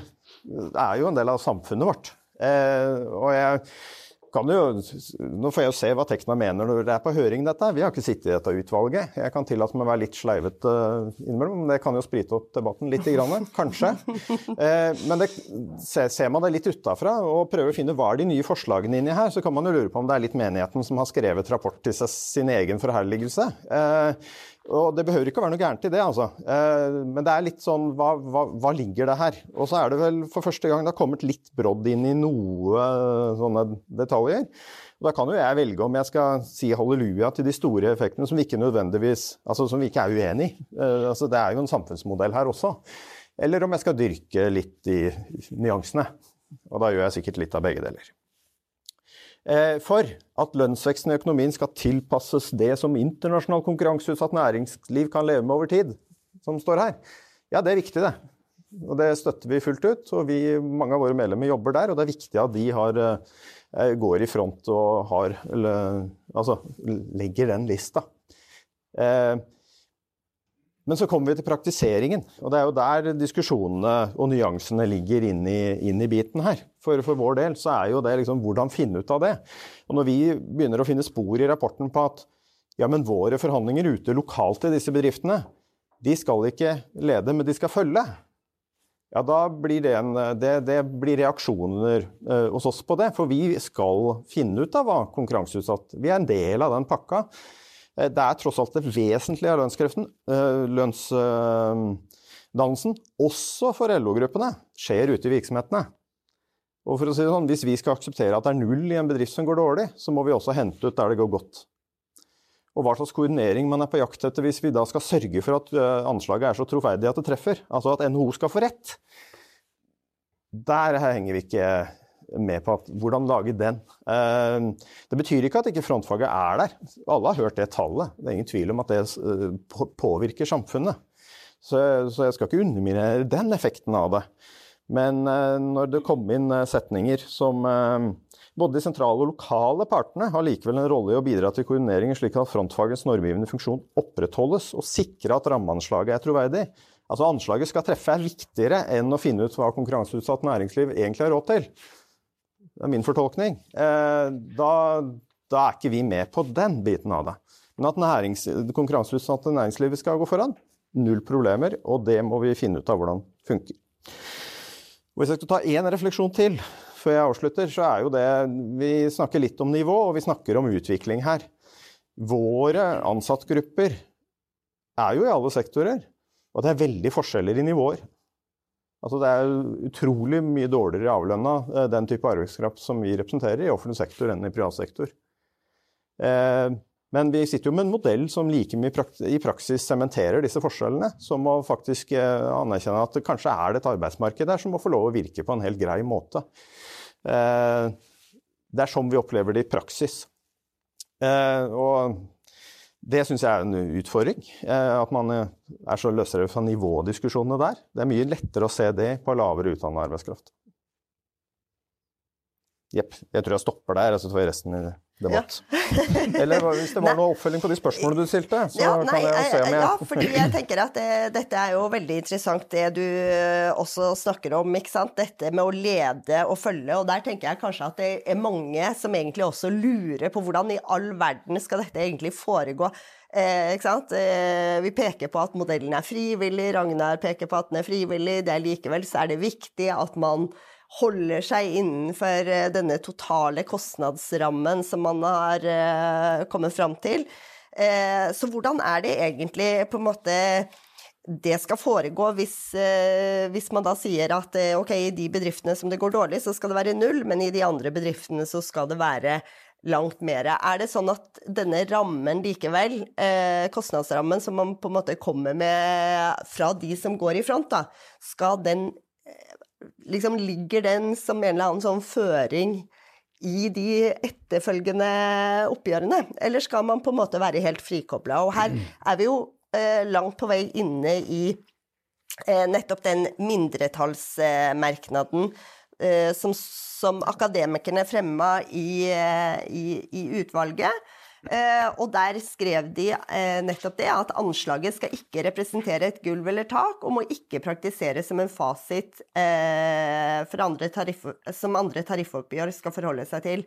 er jo en del av samfunnet vårt. Eh, og jeg kan jo, Nå får jeg jo se hva Tekna mener når det er på høring, dette. Vi har ikke sittet i dette utvalget. Jeg kan tillate meg å være litt sleivete uh, innimellom, det kan jo sprite opp debatten litt, grann, kanskje. Eh, men det, ser, man det litt utafra og prøver å finne hva er de nye forslagene inni her, så kan man jo lure på om det er litt menigheten som har skrevet rapport til seg, sin egen forherligelse. Eh, og det behøver ikke å være noe gærent i det, altså. Eh, men det er litt sånn hva, hva, hva, ligger det her? Og så er det vel for første gang det har kommet litt brodd inn i noe sånne detaljer. Og da kan jo jeg velge om jeg skal si halleluja til de store effektene som vi ikke nødvendigvis Altså som vi ikke er uenig i. Eh, altså, det er jo en samfunnsmodell her også. Eller om jeg skal dyrke litt i nyansene. Og da gjør jeg sikkert litt av begge deler. Eh, for at lønnsveksten i økonomien skal tilpasses det som internasjonal konkurranseutsatt næringsliv kan leve med over tid, som står her. Ja, det er viktig, det. Og det støtter vi fullt ut. Og vi, mange av våre medlemmer jobber der, og det er viktig at de har, eh, går i front og har Altså legger den lista. Eh, Men så kommer vi til praktiseringen, og det er jo der diskusjonene og nyansene ligger inn i, inn i biten her. For, for, vår del så er jo det liksom hvordan finne ut av det. Og når vi begynner å finne spor i rapporten på at ja, men våre forhandlinger ute lokalt i disse bedriftene, de skal ikke lede, men de skal følge. Ja, da blir det, en, det, det blir reaksjoner uh, hos oss på det. For vi skal finne ut av hva konkurranseutsatt Vi er en del av den pakka. Eh, det er tross alt det vesentlige av lønnskreften. Eh, lønnsdannelsen, også for LO-gruppene, skjer ute i virksomhetene. Og for å si det sånn, Hvis vi skal akseptere at det er null i en bedrift som går dårlig, så må vi også hente ut der det går godt. Og hva slags koordinering man er på jakt etter hvis vi da skal sørge for at eh, anslaget er så troverdig at det treffer. Altså at NHO skal få rett. Der henger vi ikke med på hvordan lage den. Eh, det betyr ikke at ikke frontfaget er der. Alle har hørt det tallet. Det er ingen tvil om at det eh, påvirker samfunnet. Så, jeg skal ikke underminere den effekten av det. Men eh, når det kom inn setninger som både de sentrale og lokale partene har likevel en rolle i å bidra til koordineringen slik at frontfagets normgivende funksjon opprettholdes og sikre at rammeanslaget er troverdig. Altså Anslaget skal treffe er viktigere enn å finne ut hva konkurranseutsatt næringsliv egentlig har råd til det er min fortolkning, eh, da, da, er ikke vi med på den biten av det. Men at nærings, konkurranseutsatte næringslivet skal gå foran, null problemer, og det må vi finne ut av hvordan funker. Og hvis jeg skal ta én refleksjon til før jeg avslutter, så er jo det Vi snakker litt om nivå, og vi snakker om utvikling her. Våre ansattgrupper er jo i alle sektorer, og det er veldig forskjeller i nivåer. Altså det er utrolig mye dårligere avlønna eh, den type arbeidskraft som vi representerer i offentlig sektor enn i privat sektor. Eh, men vi sitter jo med en modell som like mye i praksis sementerer disse forskjellene. Som må faktisk eh, anerkjenne at det kanskje er det et arbeidsmarked der som må få lov å virke på en helt grei måte. Det er sånn vi opplever det i praksis. Og det syns jeg er en utfordring. Eh, at man eh, er så løsrevet fra nivådiskusjonene der. Det er mye lettere å se det på lavere utdannet arbeidskraft. Jepp. Jeg tror jeg stopper der, og så får jeg resten i debatt. Ja. Eller hvis det var noe oppfølging på de spørsmålene du stilte, så ja, nei, kan jeg se om jeg Ja, fordi jeg tenker at det, dette er jo veldig interessant det du eh, også snakker om, ikke sant. Dette med å lede og følge. Og der tenker jeg kanskje at det er mange som egentlig også lurer på hvordan i all verden skal dette egentlig foregå. Eh, ikke sant? Eh, vi peker på at modellen er frivillig, Ragnar peker på at den er frivillig. Det er likevel så er det viktig at man holder seg innenfor eh, denne totale kostnadsrammen som man har eh, kommet fram til. Eh, så hvordan er det egentlig på en måte det skal foregå hvis, hvis, man da sier at ok, i de bedriftene som det går dårlig, så skal det være null, men i de andre bedriftene så skal det være langt mer. Er det sånn at denne rammen likevel, kostnadsrammen som man på en måte kommer med fra de som går i front, da, skal den liksom ligger den som en eller annen sånn føring i de etterfølgende oppgjørene? Eller skal man på en måte være helt frikobla? Og her er vi jo eh, langt på vei inne i eh, nettopp den mindretallsmerknaden eh, som, som, akademikerne fremma i, eh, i, i utvalget. Eh, og der skrev de eh, nettopp det, at anslaget skal ikke representere et gulv eller tak, og må ikke praktiseres som en fasit eh, andre tariff, som andre tariffoppgjør skal forholde seg til.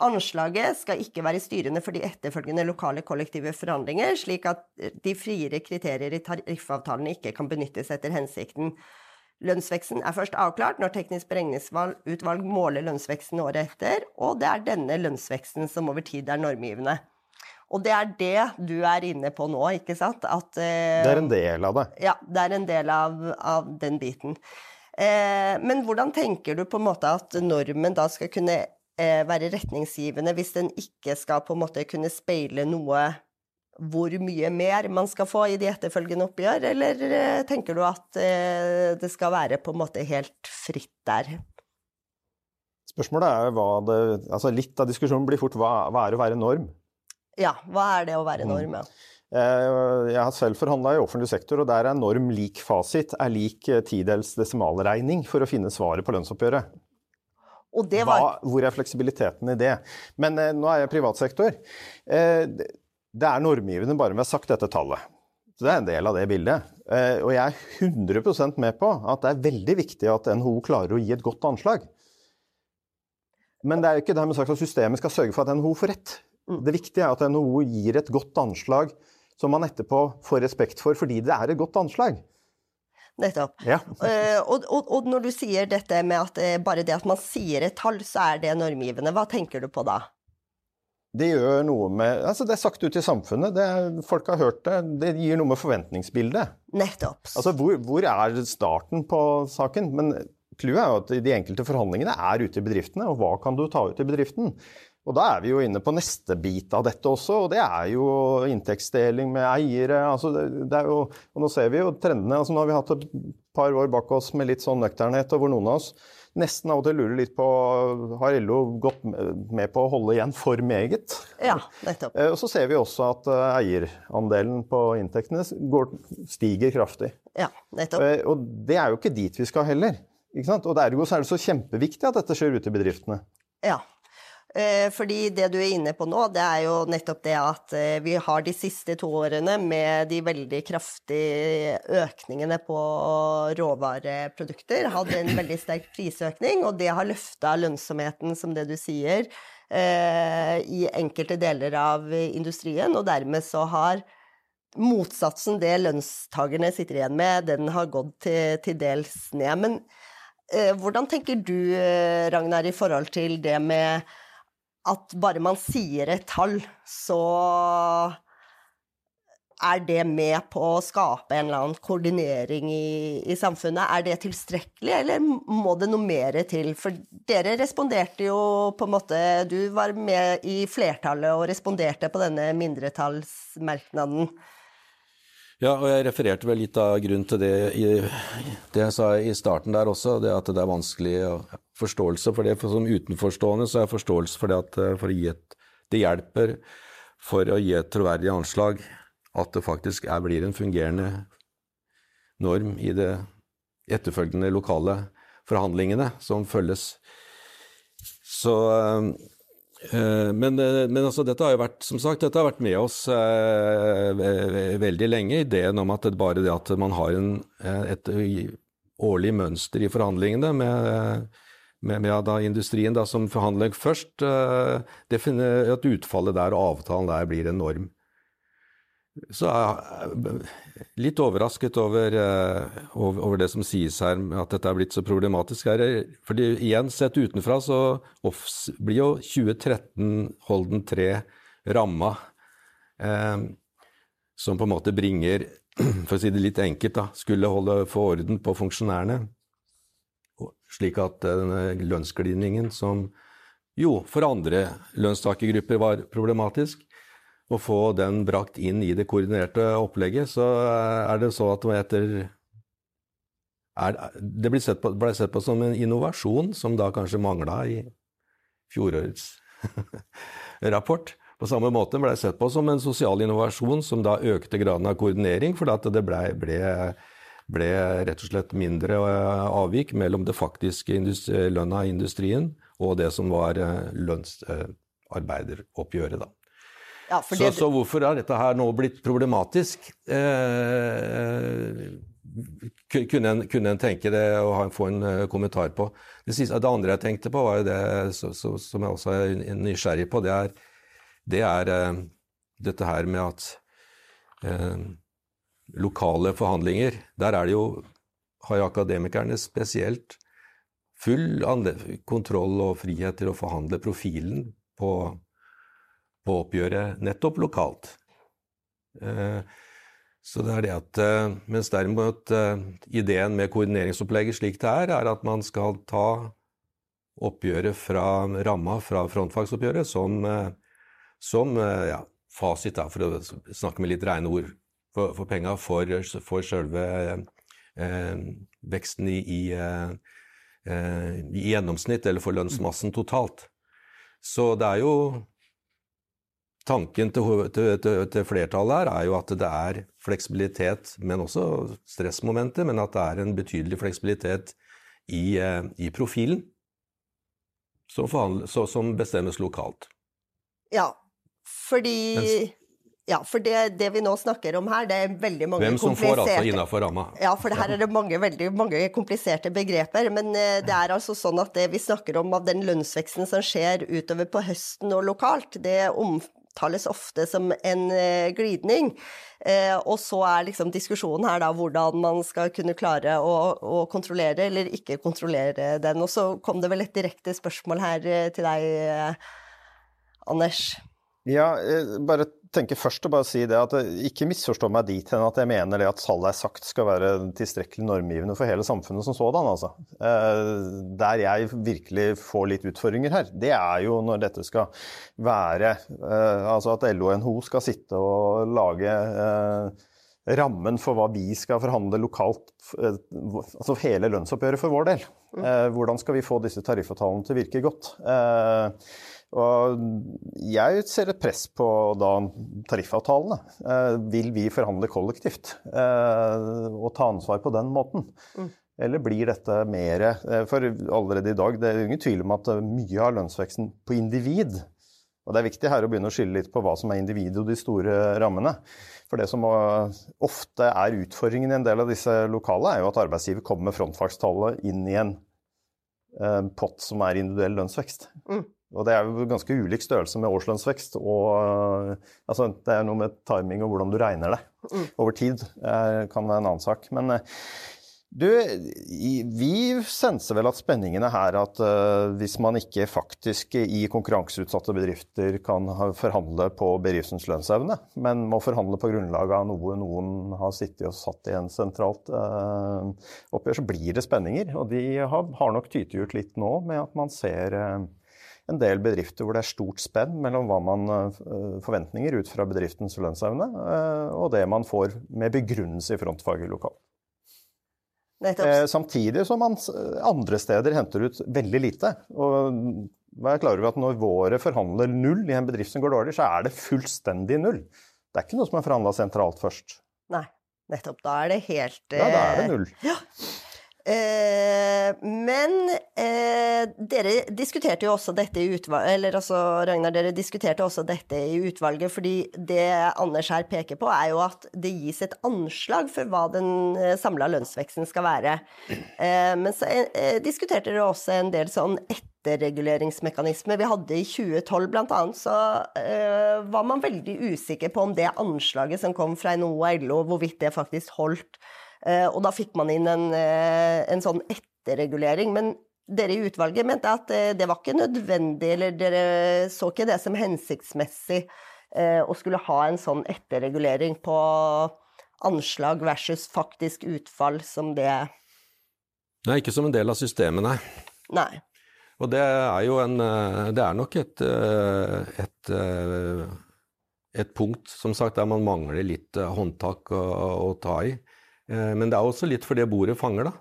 Anslaget skal ikke være styrende for de etterfølgende lokale kollektive forhandlinger, slik at de friere kriterier i tariffavtalene ikke kan benyttes etter hensikten. Lønnsveksten er først avklart når Teknisk beregningsutvalg måler lønnsveksten året etter, og det er denne lønnsveksten som over tid er normgivende. Og det er det du er inne på nå, ikke sant? At, eh, det er en del av det. Ja, det er en del av, av den biten. Eh, men hvordan tenker du på en måte at normen da skal kunne eh, være retningsgivende hvis den ikke skal på en måte kunne speile noe hvor mye mer man skal få i de etterfølgende oppgjør, eller eh, tenker du at eh, det skal være på en måte helt fritt der? Spørsmålet er hva det Altså litt av diskusjonen blir fort hva, hva er å være norm? Ja, hva er det å være norm, ja? Eh, jeg har selv forhandla i offentlig sektor, og der er norm lik fasit er lik tidels desimalregning for å finne svaret på lønnsoppgjøret. Var... Hva, hvor er fleksibiliteten i det? Men eh, nå er jeg privatsektor. Eh, det er normgivende bare vi har sagt dette tallet. Så det er en del av det bildet. Eh, og jeg er 100% med på at det er veldig viktig at NHO klarer å gi et godt anslag. Men det er jo ikke dermed sagt at systemet skal sørge for at NHO får rett. Mm. Det viktige er at NHO gir et godt anslag som man etterpå får respekt for fordi det er et godt anslag. Nettopp. Ja. uh, og, og, og, når du sier dette med at uh, bare det at man sier et tall, så er det normgivende, hva tenker du på da? Det gjør noe med altså Det er sagt ut i samfunnet, er, folk har hørt det. Det gir noe med forventningsbildet. Nettopp. Altså hvor, hvor er starten på saken? Men clouet er jo at de enkelte forhandlingene er ute i bedriftene, og hva kan du ta ut i bedriften? Og da er vi jo inne på neste bit av dette også, og det er jo inntektsdeling med eiere. Altså jo, og nå ser vi jo trendene. altså Nå har vi hatt et par år bak oss med litt sånn nøkternhet, og hvor noen av oss nesten av og til lurer litt på Har LO gått med på å holde igjen for meget? Ja, nettopp. Eh, og så ser vi også at eh, eierandelen på inntektene går, stiger kraftig. Ja, nettopp. Eh, og det er jo ikke dit vi skal heller. Ikke sant? Og ergo er det så kjempeviktig at dette skjer ute i bedriftene. Ja, fordi det du er inne på nå, det er jo nettopp det at eh, vi har de siste to årene med de veldig kraftige økningene på råvareprodukter hatt en veldig sterk prisøkning, og det har løfta lønnsomheten, som det du sier, eh, i enkelte deler av industrien, og dermed så har motsatsen det lønnstakerne sitter igjen med, den har gått til, til dels ned. Men hvordan tenker du, Ragnar, i forhold til det med at bare man sier et tall, så er det med på å skape en eller annen koordinering i, i, samfunnet? Er det tilstrekkelig, eller må det noe mer til? For dere responderte jo på en måte Du var med i flertallet og responderte på denne mindretallsmerknaden. Ja, og jeg refererte vel litt av grunnen til det i det jeg sa i starten der også, det at det er vanskelig å forståelse for det. For som utenforstående så er jeg forståelse for det at eh, for et, det hjelper for å gi et troverdig anslag at det faktisk er, blir en fungerende norm i det etterfølgende lokale forhandlingene som følges. Så Eh, men, eh, men altså, dette har jo vært som sagt, dette har vært med oss eh, veldig lenge. Ideen om at det bare det at man har en, et årlig mønster i forhandlingene med, med, med da, industrien da, som forhandler først, finner at utfallet der og avtalen der blir enorm. Så jeg er litt overrasket over, eh, over, det som sies her, at dette er blitt så problematisk. Fordi igjen, sett utenfra, så blir jo 2013 Holden 3 ramma, eh, som på en måte bringer, for å si det litt enkelt, da, skulle holde få orden på funksjonærene. Slik at denne lønnsglidningen, som jo for andre lønnstakergrupper var problematisk, å få den brakt inn i det koordinerte opplegget, så er det så at etter er, Det ble sett, på, ble sett, på, som en innovasjon som da kanskje mangla i fjorårets rapport. På samme måte ble det sett på som en sosial innovasjon som da økte graden av koordinering, fordi det ble, ble, ble rett og slett mindre eh, avvik mellom det faktiske industri, lønna i industrien og det som var eh, lønnsarbeideroppgjøret. da. Ja, så, det... så, hvorfor er dette her nå blitt problematisk? Eh, kunne, en, kunne, en, tenke det og få en uh, kommentar på. Det, siste, det, andre jeg tenkte på, var jo det så, så, som jeg også er nysgjerrig på. Det er, det er dette her med at uh, lokale forhandlinger Der er det jo, har jo akademikerne spesielt full kontroll og frihet til å forhandle profilen på på oppgjøret nettopp lokalt. Eh, så det er det at eh, Mens derimot eh, ideen med koordineringsopplegget slik det er, er at man skal ta oppgjøret fra ramma fra frontfagsoppgjøret som, som ja, fasit, da, for å snakke med litt rene ord, for, for penga for, for selve eh, veksten i, i, eh, i, gjennomsnitt, eller for lønnsmassen totalt. Så det er jo Tanken til, til, til, til, flertallet her er jo at det er fleksibilitet, men også stressmomentet, men at det er en betydelig fleksibilitet i, eh, i profilen som, forhandle, som, bestemmes lokalt. Ja, fordi Mens, Ja, for det, det, vi nå snakker om her, det er veldig mange kompliserte Hvem som får altså innafor ramma. Ja, for her er det mange, veldig mange kompliserte begreper. Men eh, det er altså sånn at det vi snakker om av den lønnsveksten som skjer utover på høsten og lokalt, det omtales ofte som en eh, glidning. Eh, og så er liksom diskusjonen her da hvordan man skal kunne klare å, å kontrollere eller ikke kontrollere den. Og så kom det vel et direkte spørsmål her til deg, Anders. Ja, bare tenker først å bare si det at ikke misforstå meg dit hen at jeg mener det at salget er sagt skal være tilstrekkelig normgivende for hele samfunnet som sådan. Altså. Eh, der jeg virkelig får litt utfordringer her, det er jo når dette skal være eh, Altså at LO og NHO skal sitte og lage eh, rammen for hva vi skal forhandle lokalt, altså hele lønnsoppgjøret for vår del. Mm. Hvordan skal vi få disse tariffavtalene til å virke godt? Og jeg ser et press på da tariffavtalene. Eh, vil vi forhandle kollektivt eh, og ta ansvar på den måten? Mm. Eller blir dette mer eh, For allerede i dag, det er ingen tvil om at mye av lønnsveksten på individ og Det er viktig her å begynne å skille litt på hva som er individet og de store rammene. For det som ofte er utfordringen i en del av disse lokale, er jo at arbeidsgiver kommer med frontfagstallet inn i en pott som er individuell lønnsvekst. Mm. Og det er jo ganske ulik størrelse med årslønnsvekst. og altså, Det er noe med timing og hvordan du regner det mm. over tid. Eh, kan være en annen sak. Men eh, du, vi senser vel at spenningene her at hvis man ikke faktisk i konkurranseutsatte bedrifter kan forhandle på bedriftens lønnsevne, men må forhandle på grunnlag av noe noen har sittet og satt i en sentralt oppgjør, så blir det spenninger. Og de har, har nok tytegjort litt nå med at man ser en del bedrifter hvor det er stort spenn mellom hva man eh, forventninger ut fra bedriftens lønnsevne, eh, og det man får med begrunnelse i frontfaget lokalt. Eh, samtidig som man andre steder henter ut veldig lite. Og vær klar over at når våre forhandler null i en bedrift som går dårlig, så er det fullstendig null. Det er ikke noe som er forhandla sentralt først. Nei, nettopp. Da er det helt Ja, da er det null. Ja. Eh, men eh, dere diskuterte jo også dette i utvalget Eller altså, Ragnar, dere diskuterte også dette i utvalget, fordi det Anders her peker på, er jo at det gis et anslag for hva den eh, samla lønnsveksten skal være. Eh, men så eh, diskuterte dere også en del sånn etterreguleringsmekanismer. Vi hadde i 2012 blant annet, så var man veldig usikker på om det anslaget som kom fra NHO og LO, hvorvidt det faktisk holdt. Eh, og da fikk man inn en, eh, en sånn etterregulering. Men dere i utvalget mente at eh, det var ikke nødvendig, eller dere så ikke det som hensiktsmessig å skulle ha en sånn etterregulering på anslag versus faktisk utfall som det Nei, ikke som en del av systemet, nei. nei. Og det er jo en Det er nok et, et, et punkt, som sagt, der man mangler litt håndtak å, å ta i. Eh, men det er også litt for det bordet fanger, da.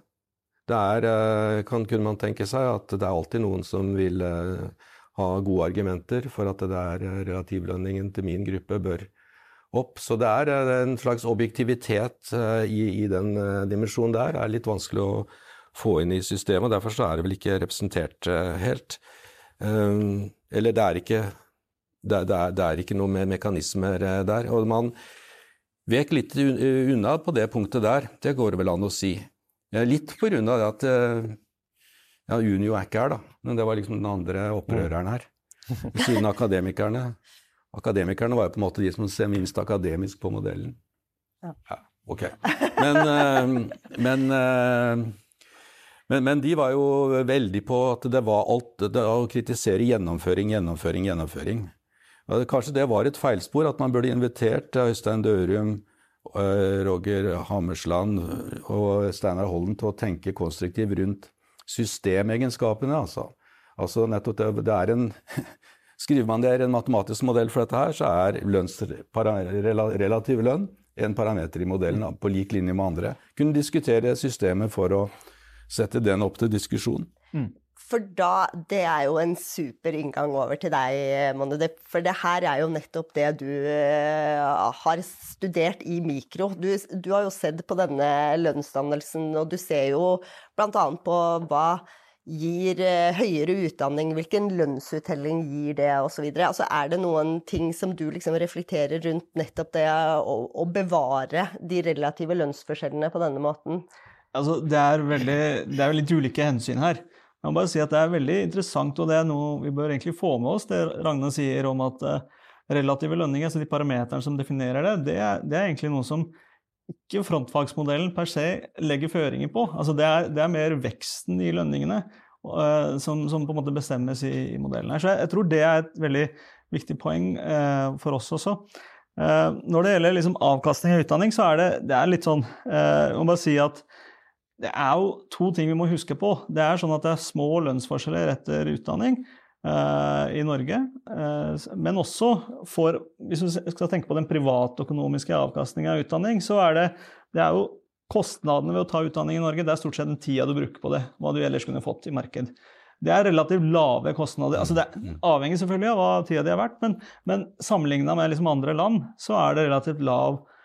Det er, eh, kan, kunne man tenke seg, at det er alltid noen som vil eh, ha gode argumenter for at det er relativlønningen til min gruppe bør opp. Så det er en slags objektivitet i, i den dimensjonen der. Det er litt vanskelig å få inn i systemet, og derfor så er det vel ikke representert helt. Eller det er ikke, det er, det er ikke noe mekanismer der. Og man vek litt unna på det punktet der, det går vel an å si. Litt på grunn av at eh, ja, Unio er ikke her, da, men det var liksom den andre opprøreren her. Siden akademikerne. Akademikerne var jo på en måte de som ser minst akademisk på modellen. Ja, ok. Men, eh, men, eh, men, men, de var jo veldig på at det var alt det, å kritisere gjennomføring, gjennomføring, gjennomføring. Kanskje det var et feilspor, at man burde invitert Øystein Dørum, eh, Roger Hammersland og Steinar Holden til å tenke konstruktivt rundt systemegenskapene. Altså, altså nettopp det, det er en Skriver man det er en matematisk modell for dette her, så er lønns, relativ lønn en parameter i modellen på lik linje med andre. Kunne diskutere systemet for å sette den opp til diskusjon. Mm. For da Det er jo en super inngang over til deg, Monne. For det her er jo nettopp det du uh, har studert i mikro. Du, du, har jo sett på denne lønnsdannelsen, og du ser jo bl.a. på hva gir eh, høyere utdanning, hvilken lønnsuttelling gir det, osv. Altså, er det noen ting som du liksom reflekterer rundt nettopp det å, å bevare de relative lønnsforskjellene på denne måten? Altså, det, er veldig, det er jo litt ulike hensyn her. Jeg må bare si at Det er veldig interessant, og det er noe vi bør egentlig få med oss, det Ragna sier om at uh, relative lønninger, altså de parameterne som definerer det, det er, det er egentlig noe som ikke frontfagsmodellen per se legger føringer på. Altså det, er, det er mer veksten i lønningene uh, som, som, på en måte bestemmes i, i modellen. her. Så jeg, jeg, tror det er et veldig viktig poeng uh, for oss også. Uh, når det gjelder liksom avkastning av utdanning, så er det, det er litt sånn Jeg må bare si at det er jo to ting vi må huske på. Det er sånn at det er små lønnsforskjeller etter utdanning. Uh, i Norge. Uh, men også for Hvis vi skal tenke på den privatøkonomiske avkastninga av utdanning, så er det, det er jo kostnadene ved å ta utdanning i Norge, det er stort sett den tida du bruker på det, hva du ellers kunne fått i marked. Det er relativt lave kostnader. altså Det er avhengig selvfølgelig av hva tida di har vært, men, men sammenligna med liksom andre land, så er det relativt lav eh,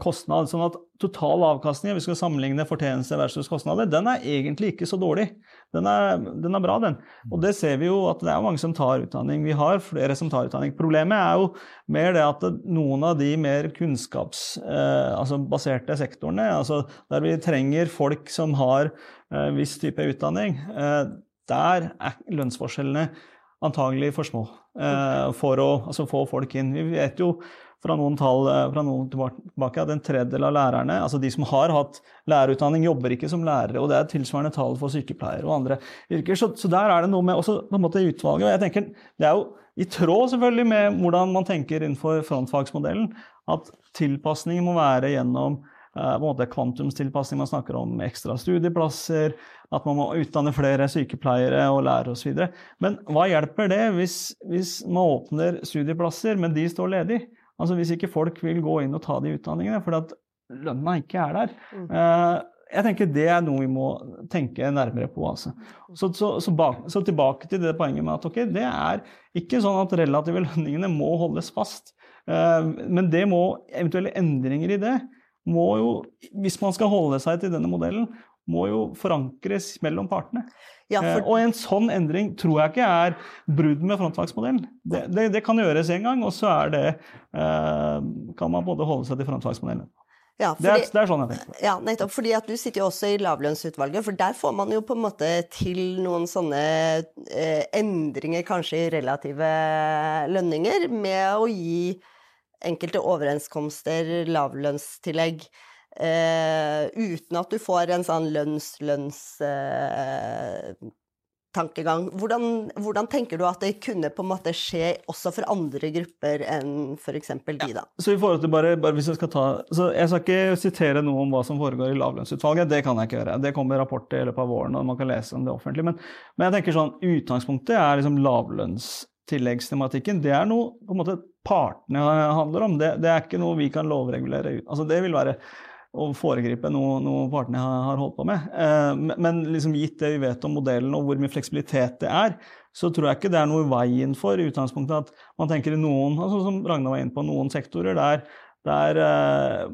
kostnad. Sånn at total avkastning, hvis vi skal sammenligne fortjeneste versus kostnader, den er egentlig ikke så dårlig. Den er, den er, bra, den. Og det ser vi jo at det er mange som tar utdanning. Vi har flere som tar utdanning. Problemet er jo mer det at noen av de mer kunnskapsbaserte eh, altså sektorene, altså der vi trenger folk som har en viss type utdanning, eh, der er lønnsforskjellene antagelig for små eh, for å altså, få folk inn. Vi vet jo fra noen tall eh, fra noen tilbake at en tredjedel av lærerne, altså de som har hatt lærerutdanning, jobber ikke som lærere. Og det er tilsvarende tall for sykepleiere og andre yrker. Så, så der er det noe med også på en måte utvalget. og jeg tenker Det er jo i tråd selvfølgelig med hvordan man tenker innenfor frontfagsmodellen, at tilpasningen må være gjennom uh, på en måte kvantumstilpasning. Man snakker om ekstra studieplasser, at man må utdanne flere sykepleiere og lærere osv. Men hva hjelper det hvis, hvis man åpner studieplasser, men de står ledig? Altså Hvis ikke folk vil gå inn og ta de utdanningene fordi at lønna ikke er der. Mm. Uh, jeg tenker Det er noe vi må tenke nærmere på. Altså. Så, så, så, bak, så, tilbake til det poenget med at okay, det er ikke sånn at relative lønningene må holdes fast. Uh, men det må, eventuelle endringer i det må jo, hvis man skal holde seg til denne modellen, må jo forankres mellom partene. Ja, for... eh, og en sånn endring tror jeg ikke er brudd med frontfagsmodellen. Det, det, det, kan gjøres en gang, og så er det, eh, kan man både holde seg til frontfagsmodellen. Ja, fordi, det, er, det, er, sånn jeg tenker. Ja, nettopp. fordi at Du sitter jo også i lavlønnsutvalget, for der får man jo på en måte til noen sånne eh, endringer kanskje i relative lønninger, med å gi enkelte overenskomster lavlønnstillegg. Uh, uten at du får en sånn lønns-lønns-tankegang. Uh, hvordan, hvordan, tenker du at det kunne på en måte skje også for andre grupper enn f.eks. de, da? Ja, så i forhold til bare, bare hvis Jeg skal ta, så jeg skal ikke sitere noe om hva som foregår i lavlønnsutvalget. Det kan jeg ikke gjøre. Det kommer rapporter i løpet av våren, og man kan lese om det offentlig. Men, men jeg tenker sånn, utgangspunktet er liksom lavlønnstilleggstematikken. Det er noe på en måte partene handler om. Det, det er ikke noe vi kan lovregulere. Altså, det vil være å foregripe noe, noe partene har holdt på med. Eh, men liksom gitt det vi vet om modellen og hvor mye fleksibilitet det er, så tror jeg ikke det er noe i veien for i utgangspunktet at man tenker i noen altså som Ragnar var inne på, noen sektorer der, der eh,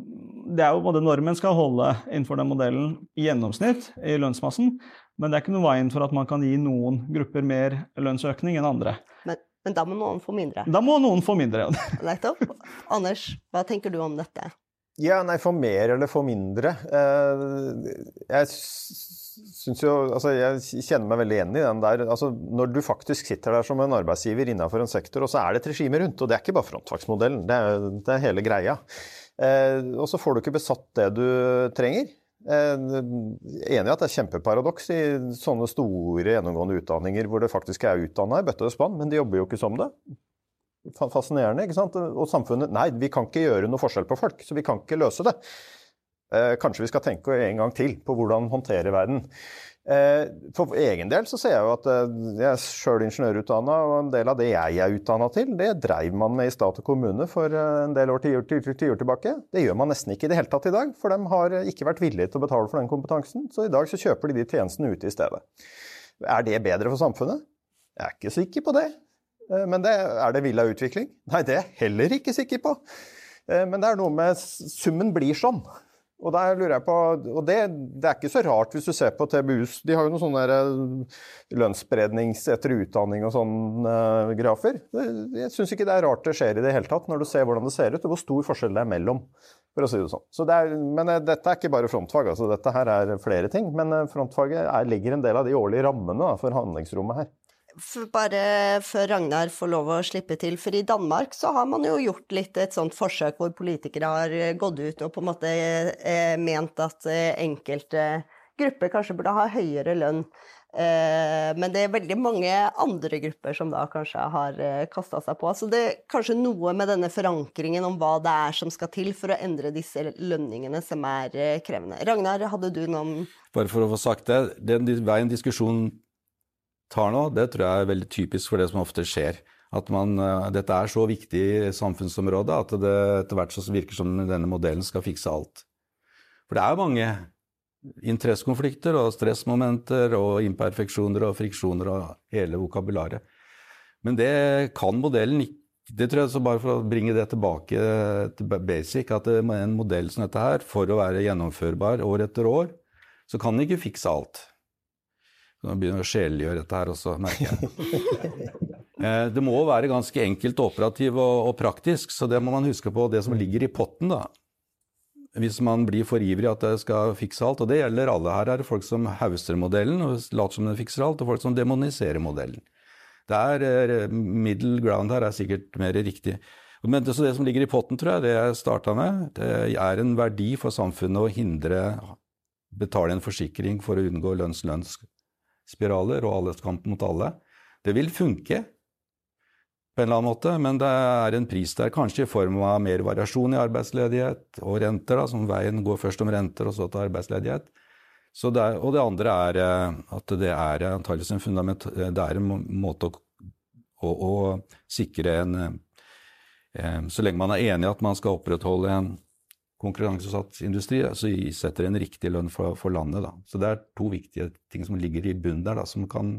det er jo både Normen skal holde innenfor den modellen i gjennomsnitt i lønnsmassen, men det er ikke noe veien for at man kan gi noen grupper mer lønnsøkning enn andre. Men, men da må noen få mindre? Da må noen få mindre. Nettopp. Anders, hva tenker du om dette? Ja, nei, for mer eller for mindre. Eh, jeg syns jo Altså, jeg kjenner meg veldig igjen i den der. Altså, når du faktisk sitter der som en arbeidsgiver innenfor en sektor, og så er det et regime rundt, og det er ikke bare frontfagsmodellen, det er, det er hele greia. Eh, og så får du ikke besatt det du trenger. Er enig i at det er kjempeparadoks i sånne store gjennomgående utdanninger hvor det faktisk er utdanna i bøtte og spann, men de jobber jo ikke som det fascinerende. ikke sant? Og samfunnet Nei, vi kan ikke gjøre noe forskjell på folk, så vi kan ikke løse det. Eh, kanskje vi skal tenke en gang til på hvordan håndtere verden. Eh, for egen del så ser jeg jo at eh, jeg er sjøl ingeniørutdanna, og en del av det jeg er utdanna til, det dreiv man med i stat og kommune for eh, en del år tiår tilbake. Det gjør man nesten ikke i det hele tatt i dag, for de har ikke vært villige til å betale for den kompetansen. Så i dag så kjøper de de tjenestene ute i stedet. Er det bedre for samfunnet? Jeg er ikke sikker på det. Eh, men det, er det villa utvikling? Nei, det er jeg heller ikke sikker på. Eh, men det er noe med Summen blir sånn. Og på, og det, det, er ikke så rart hvis du ser på TBUs De har jo noen sånne eh, lønnssprednings etter utdanning og sånne uh, grafer. Jeg syns ikke det er rart det skjer i det hele tatt, når du ser hvordan det ser ut og hvor stor forskjell det er mellom. for å si det sånn. Så det er, men dette er ikke bare frontfag, altså dette her er flere ting. Men frontfaget er, ligger en del av de årlige rammene da, for handlingsrommet her bare før Ragnar får lov å slippe til, for i Danmark så har man jo gjort litt et sånt forsøk hvor politikere har eh, gått ut og på en måte eh, ment at eh, enkelte grupper kanskje burde ha høyere lønn. Men det er veldig mange andre grupper som da kanskje har eh, kasta seg på. Så det er kanskje noe med denne forankringen om hva det er som skal til for å endre disse lønningene som er krevende. Ragnar, hadde du noen Bare for å få sagt det, den veien diskusjonen tar nå, det tror jeg er veldig typisk for det som ofte skjer. At man, uh, dette er så viktig i samfunnsområdet at det etter hvert så virker som denne modellen skal fikse alt. For det er mange interessekonflikter og stressmomenter og imperfeksjoner og friksjoner og hele vokabularet. Men det kan modellen ikke det tror jeg så Bare for å bringe det tilbake til basic, at en modell som dette her, for å være gjennomførbar år etter år, så kan den ikke fikse alt. Nå begynner jeg å sjelgjøre dette her også, merker jeg. Eh, det må være ganske enkelt operativ og, og, praktisk, så det må man huske på. Det som ligger i potten, da. Hvis man blir for ivrig at det skal fikse alt, og det gjelder alle. Her er det folk som hauser modellen og later som den fikser alt, og folk som demoniserer modellen. Det er, eh, Middle ground her er sikkert mer riktig. Men det, det som ligger i potten, tror jeg, det jeg starta med, det er en verdi for samfunnet å hindre betale en forsikring for å unngå lønns-lønns spiraler og alleskamp mot alle. Det vil funke på en eller annen måte, men det er en pris der, kanskje i form av mer variasjon i arbeidsledighet og renter, da, som veien går først om renter og så til arbeidsledighet. Det er, og det andre er eh, at det er antakeligvis en fundament Det er en måte å, å, å sikre en eh, Så lenge man er enig i at man skal opprettholde en konkurranseutsatt industri, så setter en riktig lønn for, for, landet. Da. Så det er to viktige ting som ligger i bunnen der, da, som kan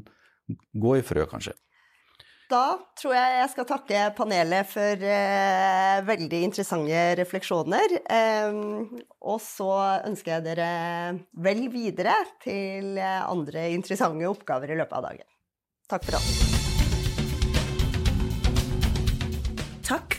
gå i frø, kanskje. Da tror jeg jeg skal takke panelet for eh, veldig interessante refleksjoner. Eh, og så ønsker jeg dere vel videre til andre interessante oppgaver i løpet av dagen. Takk for oss. Takk